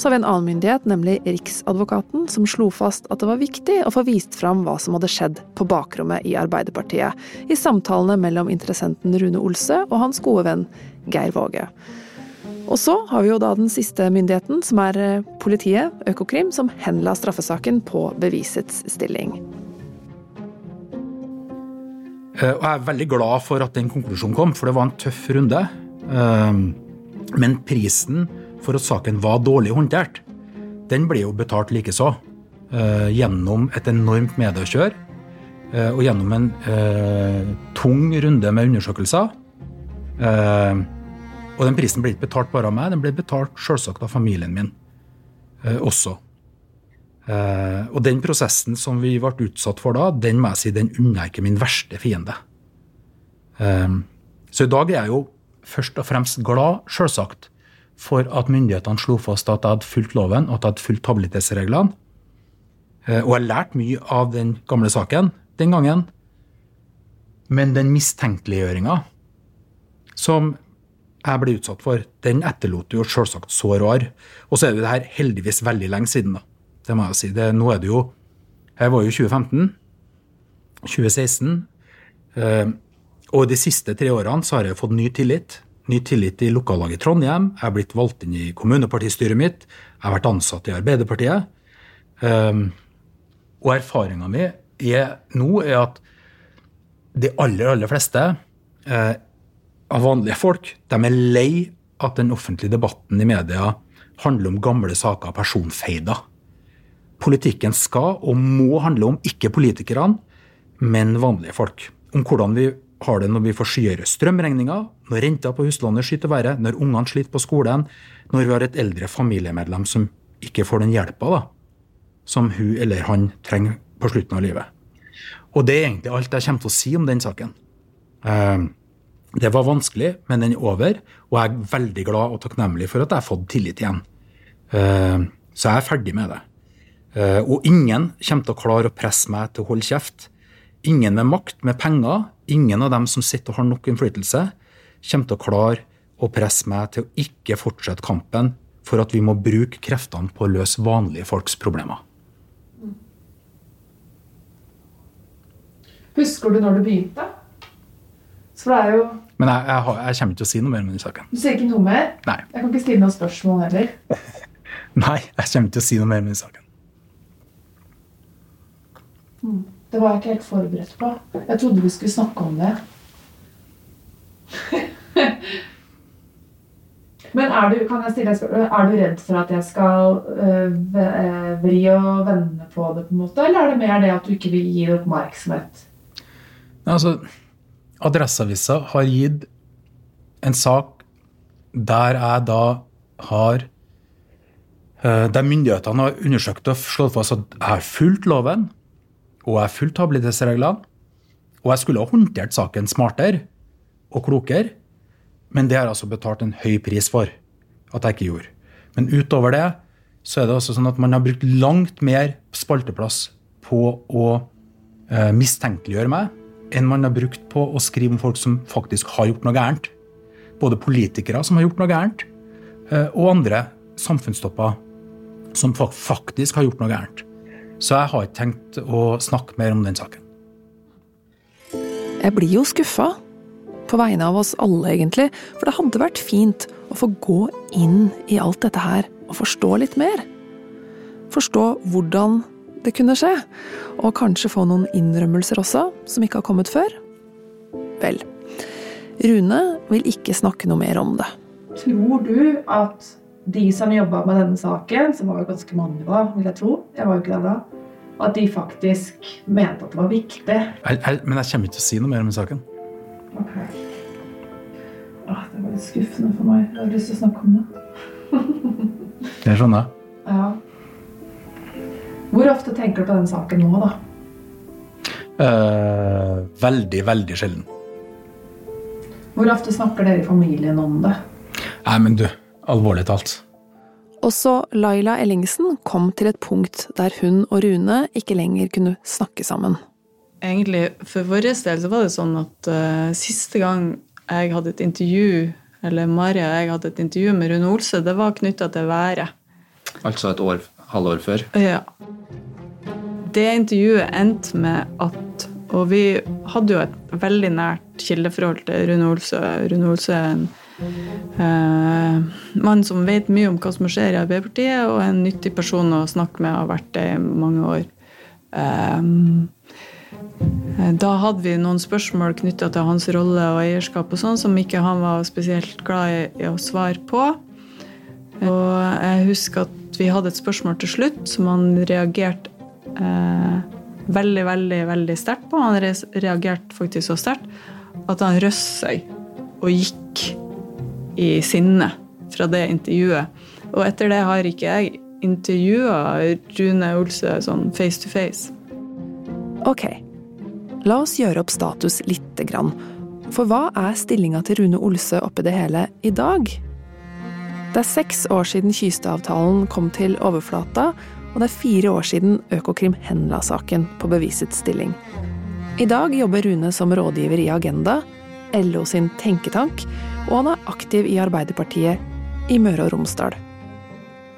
Så har vi en annen myndighet, nemlig Riksadvokaten, som slo fast at det var viktig å få vist fram hva som hadde skjedd på bakrommet i Arbeiderpartiet, i samtalene mellom interessenten Rune Olse og hans gode venn Geir Våge. Og så har vi jo da den siste myndigheten, som er eh, politiet, Økokrim, som henla straffesaken på bevisets stilling. Eh, og jeg er veldig glad for at den konklusjonen kom, for det var en tøff runde. Eh, men prisen for at saken var dårlig håndtert, den ble jo betalt likeså. Gjennom et enormt mediekjør og gjennom en tung runde med undersøkelser. Og den prisen ble ikke betalt bare av meg, den ble betalt selvsagt av familien min eh, også. Eh, og den prosessen som vi ble utsatt for da, den må jeg si, den unner jeg ikke min verste fiende. Eh, så i dag er jeg jo først og fremst glad, selvsagt, for at myndighetene slo fast at jeg hadde fulgt loven, og at jeg hadde fulgt habilitetsreglene. Eh, og jeg har lært mye av den gamle saken den gangen. Men den mistenkeliggjøringa som jeg ble utsatt for, den etterlot jo selvsagt sår og arr. Og så er det her heldigvis veldig lenge siden, da. Det må jeg si. Det, nå er det jo Her var jo 2015. 2016. Eh, og de siste tre årene så har jeg fått ny tillit. Ny tillit i lokallaget i Trondheim. Jeg er blitt valgt inn i kommunepartistyret mitt. Jeg har vært ansatt i Arbeiderpartiet. Eh, og erfaringa mi er, nå er at de aller, aller fleste eh, av vanlige folk. De er lei at den offentlige debatten i media handler om gamle saker av personfeider. Politikken skal og må handle om ikke politikerne, men vanlige folk. Om hvordan vi har det når vi får skyhøyere strømregninger, når renta på huslånet skyter været, når ungene sliter på skolen, når vi har et eldre familiemedlem som ikke får den hjelpa da, som hun eller han trenger på slutten av livet. Og det er egentlig alt jeg kommer til å si om den saken. Uh, det var vanskelig, men den er over, og jeg er veldig glad og takknemlig for at jeg har fått tillit igjen. Eh, så jeg er ferdig med det. Eh, og ingen kommer til å klare å presse meg til å holde kjeft. Ingen med makt, med penger, ingen av dem som sitter og har nok innflytelse, kommer til å klare å presse meg til å ikke fortsette kampen for at vi må bruke kreftene på å løse vanlige folks problemer. Husker du når du begynte? Så det er jo Men jeg, jeg, har, jeg, kommer ikke til å si noe mer om den saken. Du sier ikke noe mer? Nei. Jeg kan ikke stille noen spørsmål heller. [LAUGHS] Nei, jeg kommer ikke til å si noe mer om den saken. Hmm. Det var jeg ikke helt forberedt på. Jeg trodde vi skulle snakke om det. [LAUGHS] Men er du, kan jeg stille er du redd for at jeg skal øh, vri og vende på det, på en måte? Eller er det mer det at du ikke vil gi det oppmerksomhet? Altså, Adresseavisa har gitt en sak der jeg da har eh, Der myndighetene har undersøkt og slått fast at jeg har fulgt loven, og jeg fulgte habilitetsreglene, og jeg skulle ha håndtert saken smartere og klokere, men det har jeg altså betalt en høy pris for at jeg ikke gjorde. Men utover det så er det også sånn at man har brukt langt mer spalteplass på å eh, mistenkeliggjøre meg enn man har brukt på å skrive om folk som faktisk har gjort noe gærent. Både politikere som har gjort noe gærent, eh, og andre samfunnstopper som faktisk har gjort noe gærent. Så jeg har ikke tenkt å snakke mer om den saken. Jeg blir jo skuffa. På vegne av oss alle, egentlig. For det hadde vært fint å få gå inn i alt dette her og forstå litt mer. Forstå hvordan det kunne skje, og kanskje få noen innrømmelser også, som ikke har kommet før. Vel, Rune vil ikke snakke noe mer om det. Tror du at de som jobba med denne saken, som var jo ganske mange da, vil jeg tro, jeg var jo ikke der da, at de faktisk mente at det var viktig? Jeg, jeg, men jeg kommer ikke til å si noe mer om den saken. Ok. Åh, det var litt skuffende for meg. Jeg hadde lyst til å snakke om det. [LAUGHS] Det skjønner jeg. Ja. Hvor ofte tenker du på den saken nå, da? Eh, veldig, veldig sjelden. Hvor ofte snakker dere i familien om det? Nei, men du, alvorlig talt. Også Laila Ellingsen kom til et punkt der hun og Rune ikke lenger kunne snakke sammen. Egentlig, For vår del så var det sånn at uh, siste gang jeg hadde et intervju, eller Maria og jeg hadde et intervju med Rune Olse, det var knytta til været. Altså et år, halvår før? Ja. Det intervjuet endte med at Og vi hadde jo et veldig nært kildeforhold til Rune Olse. Rune Olse er en uh, mann som vet mye om hva som skjer i Arbeiderpartiet, og en nyttig person å snakke med, har vært det i mange år. Eh, da hadde vi noen spørsmål knytta til hans rolle og eierskap og sånn, som ikke han var spesielt glad i, å svare på. Og jeg husker at vi hadde et spørsmål til slutt som han reagerte eh, veldig, veldig veldig sterkt på. Han reagerte faktisk så sterkt at han røste seg og gikk i sinne fra det intervjuet. Og etter det har ikke jeg intervjua Rune Olse sånn face to face. Ok, la oss gjøre opp status lite grann. For hva er stillinga til Rune Olse oppi det hele i dag? Det er seks år siden Kystad-avtalen kom til overflata, og det er fire år siden Økokrim henla saken på bevisets stilling. I dag jobber Rune som rådgiver i Agenda, LO sin tenketank, og han er aktiv i Arbeiderpartiet i Møre og Romsdal.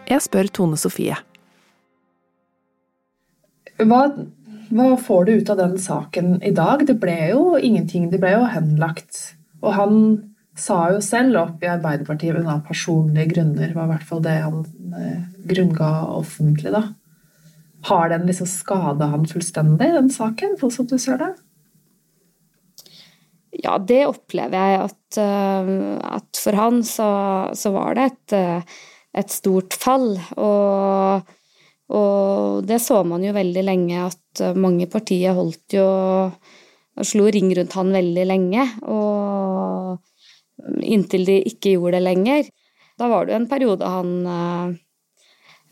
Jeg spør Tone Sofie. Hva, hva får du ut av den saken i dag? Det ble jo ingenting. Det ble jo henlagt. Og han sa jo selv opp i Arbeiderpartiet men av personlige grunner, var i hvert fall det han eh, grunnga offentlig, da. Har den liksom skada han fullstendig, den saken, sånn som du ser det? Ja, det opplever jeg at, uh, at for han så, så, var det et, uh, et stort fall. Og, og, det så man jo veldig lenge, at mange partier holdt jo og slo ring rundt han veldig lenge. Og inntil de ikke gjorde det lenger. Da var det jo en periode han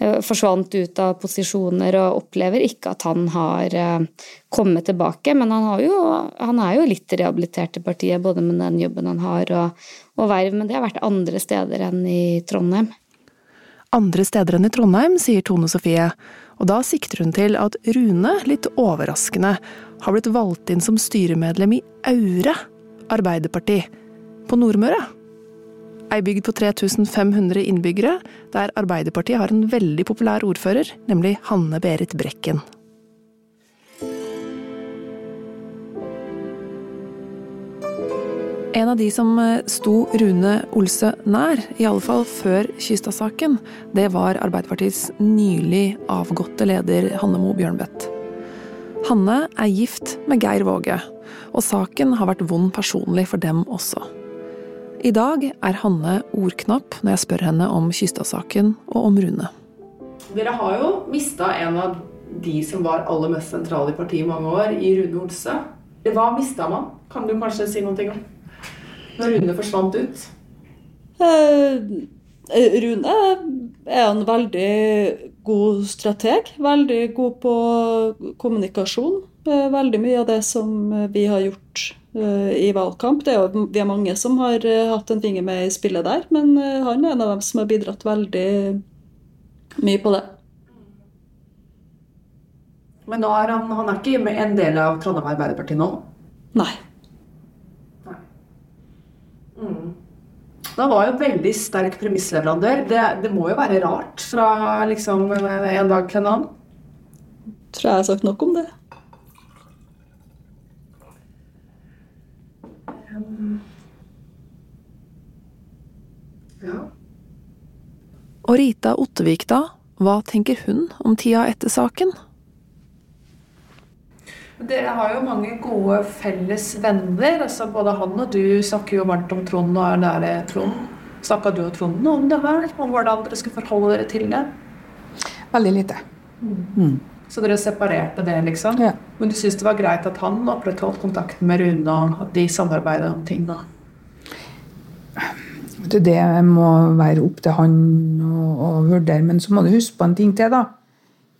forsvant ut av posisjoner og opplever ikke at han har uh, kommet tilbake. Men han, jo, han, er jo litt rehabilitert i partiet, både med den jobben han har og, og verv. Men det har vært andre steder enn i Trondheim. Andre steder enn i Trondheim, sier Tone Sofie. Og da sikter hun til at Rune, litt overraskende, har blitt valgt inn som styremedlem i Aure Arbeiderparti på Nordmøre. Ei bygd på 3500 innbyggere, der Arbeiderpartiet har en veldig populær ordfører, nemlig Hanne Berit Brekken. En av de som eh, sto Rune Olse nær, i alle fall før Kystad-saken, det var Arbeiderpartiets nylig avgåtte leder Hanne Mo Bjørnbøtt. Hanne er gift med Geir Våge, og saken har vært vond personlig for dem også. I dag er Hanne ordknapp når jeg spør henne om Kystad-saken og om Rune. Dere har jo mista en av de som var aller mest sentrale i partiet i mange år, i Rune Olse. Hva mista man? Kan du kanskje si noe om? Når Rune forsvant ut? Eh, Rune er en veldig god strateg. Veldig god på kommunikasjon. Eh, veldig mye av det som vi har gjort eh, i valgkamp. Det er jo, vi er mange som har eh, hatt en finger med i spillet der, men eh, han er en av dem som har bidratt veldig mye på det. Men nå er han, han er ikke med en del av Trondheim Arbeiderparti nå? Nei. Mm. Han var jo veldig sterk premissleverandør. Det, det må jo være rart fra liksom en dag til en annen? Tror jeg har sagt nok om det. Ja. Og Rita Ottevik, da? Hva tenker hun om tida etter saken? Dere har jo mange gode felles venner. altså Både han og du snakker jo varmt om Trond og er nære Trond. Snakka du og Trond noe om det her? Om hvordan dere skulle forholde dere til det? Veldig lite. Mm. Så dere separerte det, liksom? Ja. Men du syns det var greit at han opprettholdt kontakten med Rune, og at de samarbeidet om ting? da? Du, Det må være opp til han å, vurdere. Men så må du huske på en ting til. da.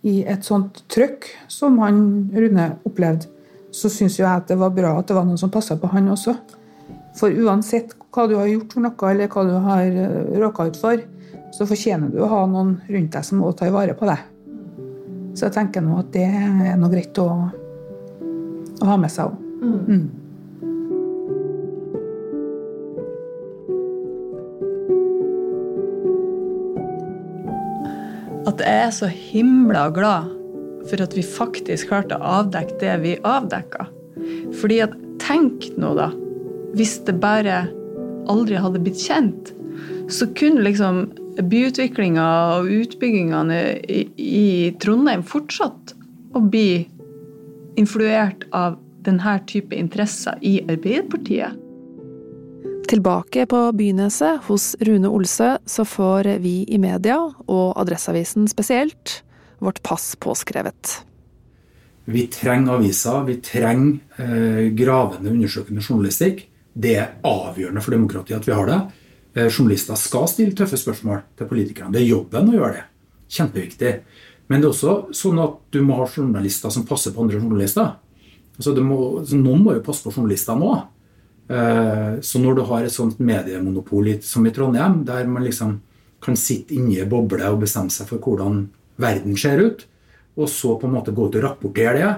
I et sånt trøkk som han Rune opplevde, så syns jeg at det var bra at det var noen som passa på han også. For uansett hva du har gjort for noe, eller hva du har råka ut for, så fortjener du å ha noen rundt deg som må ta vare på deg. Så jeg tenker nå at det er noe greit å, å ha med seg òg. Mm. At jeg er så himla glad for at vi faktisk klarte å avdekke det vi avdekka. Fordi at tenk nå, da. Hvis det bare aldri hadde blitt kjent, så kunne liksom byutviklinga og utbyggingene i, i Trondheim fortsatt å bli influert av denne type interesser i Arbeiderpartiet. Tilbake på Byneset hos Rune Olsø så får vi i media, og Adresseavisen spesielt, vårt pass påskrevet. Vi trenger aviser, vi trenger eh, gravende, undersøkende journalistikk. Det er avgjørende for demokratiet at vi har det. Eh, journalister skal stille tøffe spørsmål til politikerne. Det er jobben å gjøre det. Kjempeviktig. Men det er også sånn at du må ha journalister som passer på andre journalister. Altså, må, altså noen må jo passe på journalistene òg. Eh, så når du har et sånt mediemonopol som i Trondheim, der man liksom kan sitte inni ei boble og bestemme seg for hvordan verden ser ut, og så på en måte gå ut og rapportere det,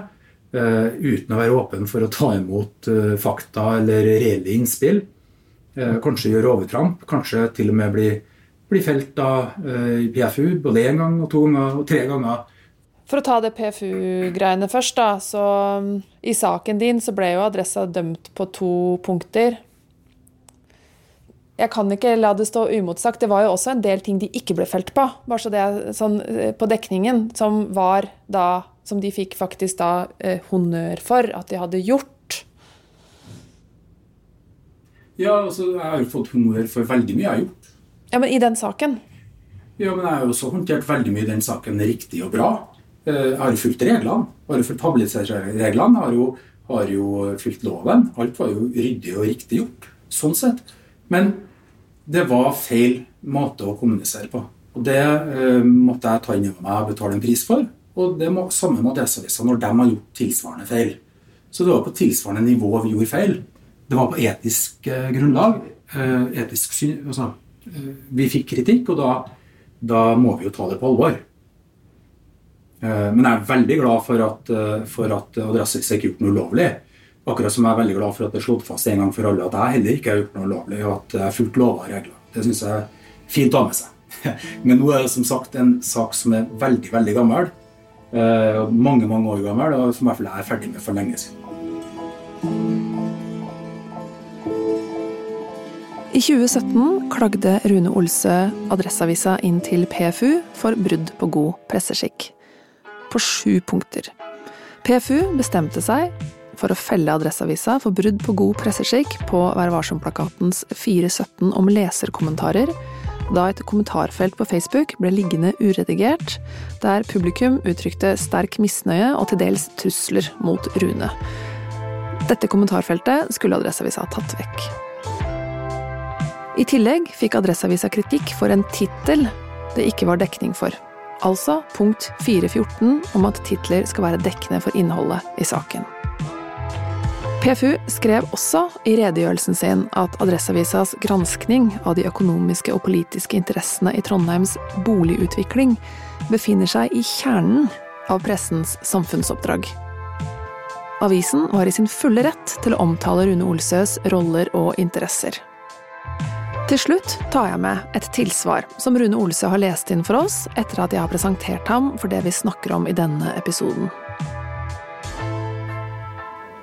uh, uten å være åpen for å ta imot uh, fakta eller reelle innspill. Kanskje gjøre overtramp, kanskje til og med bli, bli felt av i PFU både én gang og to ganger og tre ganger. For å ta det PFU-greiene først, da. Så um, i saken din så ble jo adressa dømt på to punkter jeg kan ikke la det stå umotsagt. Det var jo også en del ting de ikke ble felt på. bare så det sånn, På dekningen, som var da Som de fikk faktisk da eh, honnør for at de hadde gjort. Ja, altså, jeg har jo fått honnør for veldig mye jeg har gjort. Ja, men i den saken? Ja, men jeg har jo også håndtert veldig mye i den saken riktig og bra. Eh, jeg har jo fulgt reglene. Har jo fulgt habilitetsreglene. Har, har jo fulgt loven. Alt var jo ryddig og riktig gjort. Sånn sett. Men det var feil måte å kommunisere på. Og Det eh, måtte jeg ta inn over meg og betale en pris for. Og det må, samme med Adresseavisa når de har gjort tilsvarende feil. Så det var på tilsvarende nivå vi gjorde feil. Det var på etisk eh, grunnlag. Eh, etisk syn, altså, eh, vi fikk kritikk, og da, da, må vi jo ta det på alvor. Eh, men jeg er veldig glad for at, eh, for at Adressex ikke har gjort noe ulovlig. Akkurat som jeg er veldig glad for at det er slått fast en gang for alle at jeg heller ikke har gjort noe ulovlig, og at jeg har fulgt lover og regler. Det syns jeg er fint å ha med seg. [LAUGHS] Men nå er det som sagt en sak som er veldig, veldig gammel. Eh, mange, mange år gammel, og som i hvert fall jeg er ferdig med for lenge siden. I 2017 klagde Rune Olsø Adresseavisa inn til PFU for brudd på god presseskikk. På sju punkter. PFU bestemte seg for å felle Adresseavisa for brudd på god presseskikk på Vær varsom-plakatens 417 om leserkommentarer, da et kommentarfelt på Facebook ble liggende uredigert, der publikum uttrykte sterk misnøye og til dels trusler mot Rune. Dette kommentarfeltet skulle Adresseavisa tatt vekk. I tillegg fikk Adresseavisa kritikk for en tittel det ikke var dekning for. Altså punkt 414 om at titler skal være dekkende for innholdet i saken. PFU skrev også i redegjørelsen sin at Adresseavisas granskning av de økonomiske og politiske interessene i Trondheims boligutvikling befinner seg i kjernen av pressens samfunnsoppdrag. Avisen var i sin fulle rett til å omtale Rune Olsøs roller og interesser. Til slutt tar jeg med et tilsvar som Rune Olsø har lest inn for oss etter at jeg har presentert ham for det vi snakker om i denne episoden.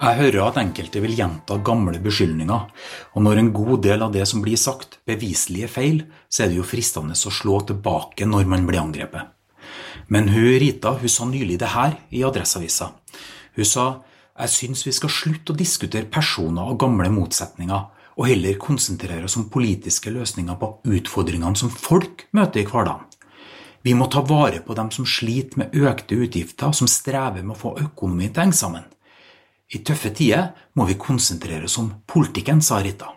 Jeg hører at enkelte vil gjenta gamle beskyldninger, og når en god del av det som blir sagt, beviselig er feil, så er det jo fristende å slå tilbake når man blir angrepet. Men hun Rita hun sa nylig det her i Adresseavisa. Hun sa jeg syns vi skal slutte å diskutere personer og gamle motsetninger, og heller konsentrere oss om politiske løsninger på utfordringene som folk møter i hverdagen. Vi må ta vare på dem som sliter med økte utgifter, som strever med å få økonomien til å henge sammen. I tøffe tider må vi konsentrere oss om politikken, sa Rita.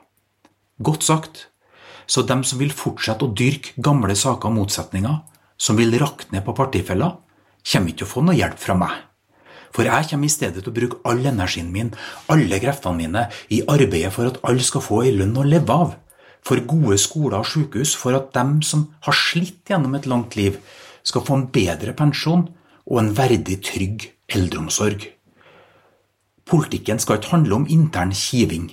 Godt sagt. Så dem som vil fortsette å dyrke gamle saker og motsetninger, som vil rakne på partifeller, kommer ikke til å få noe hjelp fra meg. For jeg kommer i stedet til å bruke all energien min, alle kreftene mine, i arbeidet for at alle skal få ei lønn å leve av. For gode skoler og sykehus, for at dem som har slitt gjennom et langt liv, skal få en bedre pensjon og en verdig, trygg eldreomsorg. Politikken skal ikke handle om intern kiving.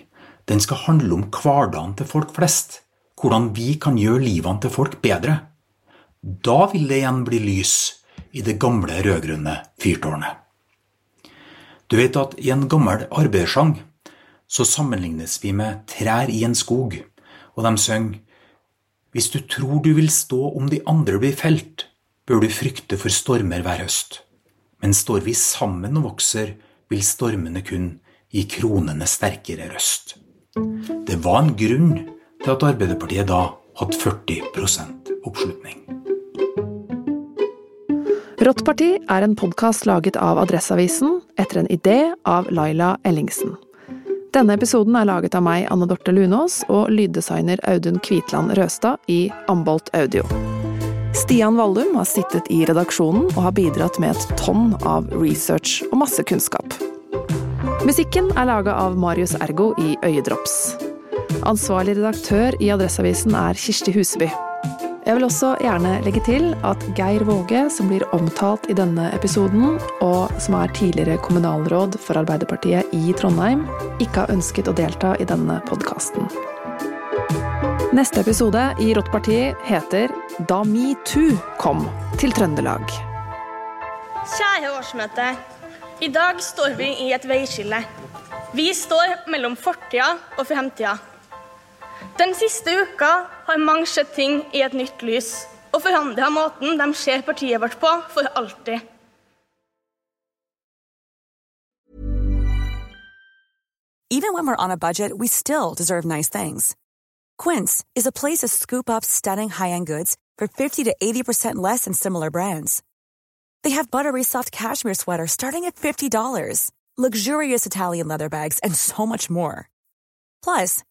Den skal handle om hverdagen til folk flest. Hvordan vi kan gjøre livene til folk bedre. Da vil det igjen bli lys i det gamle rød-grønne fyrtårnet. Du vet at i en gammel arbeidersang så sammenlignes vi med trær i en skog, og de synger Hvis du tror du vil stå om de andre blir felt, bør du frykte for stormer hver høst. Men står vi sammen og vokser, vil stormene kun gi kronene sterkere røst. Det var en grunn til at Arbeiderpartiet da hadde 40% oppslutning. Rått parti er en podkast laget av Adresseavisen etter en idé av Laila Ellingsen. Denne episoden er laget av meg, Anne Dorte Lunås, og lyddesigner Audun Kvitland Røstad i Ambolt Audio. Stian Vallum har sittet i redaksjonen og har bidratt med et tonn av research og masse kunnskap. Musikken er laga av Marius Ergo i Øyedrops. Ansvarlig redaktør i Adresseavisen er Kirsti Huseby. Jeg vil også gjerne legge til at Geir Våge, som blir omtalt i denne episoden, og som er tidligere kommunalråd for Arbeiderpartiet i Trondheim, ikke har ønsket å delta i denne podkasten. Neste episode i Rått parti heter Da metoo kom til Trøndelag. Kjære årsmøte. I dag står vi i et veiskille. Vi står mellom fortida og fremtida. Den siste uka har mange sett ting i et nytt lys og forandra er måten de ser partiet vårt på for alltid. Even when we're on a budget, we still deserve nice things. Quince is a place to scoop up stunning high-end goods for 50 to 80% less than similar brands. They have buttery soft cashmere sweaters starting at $50, luxurious Italian leather bags, and so much more. Plus,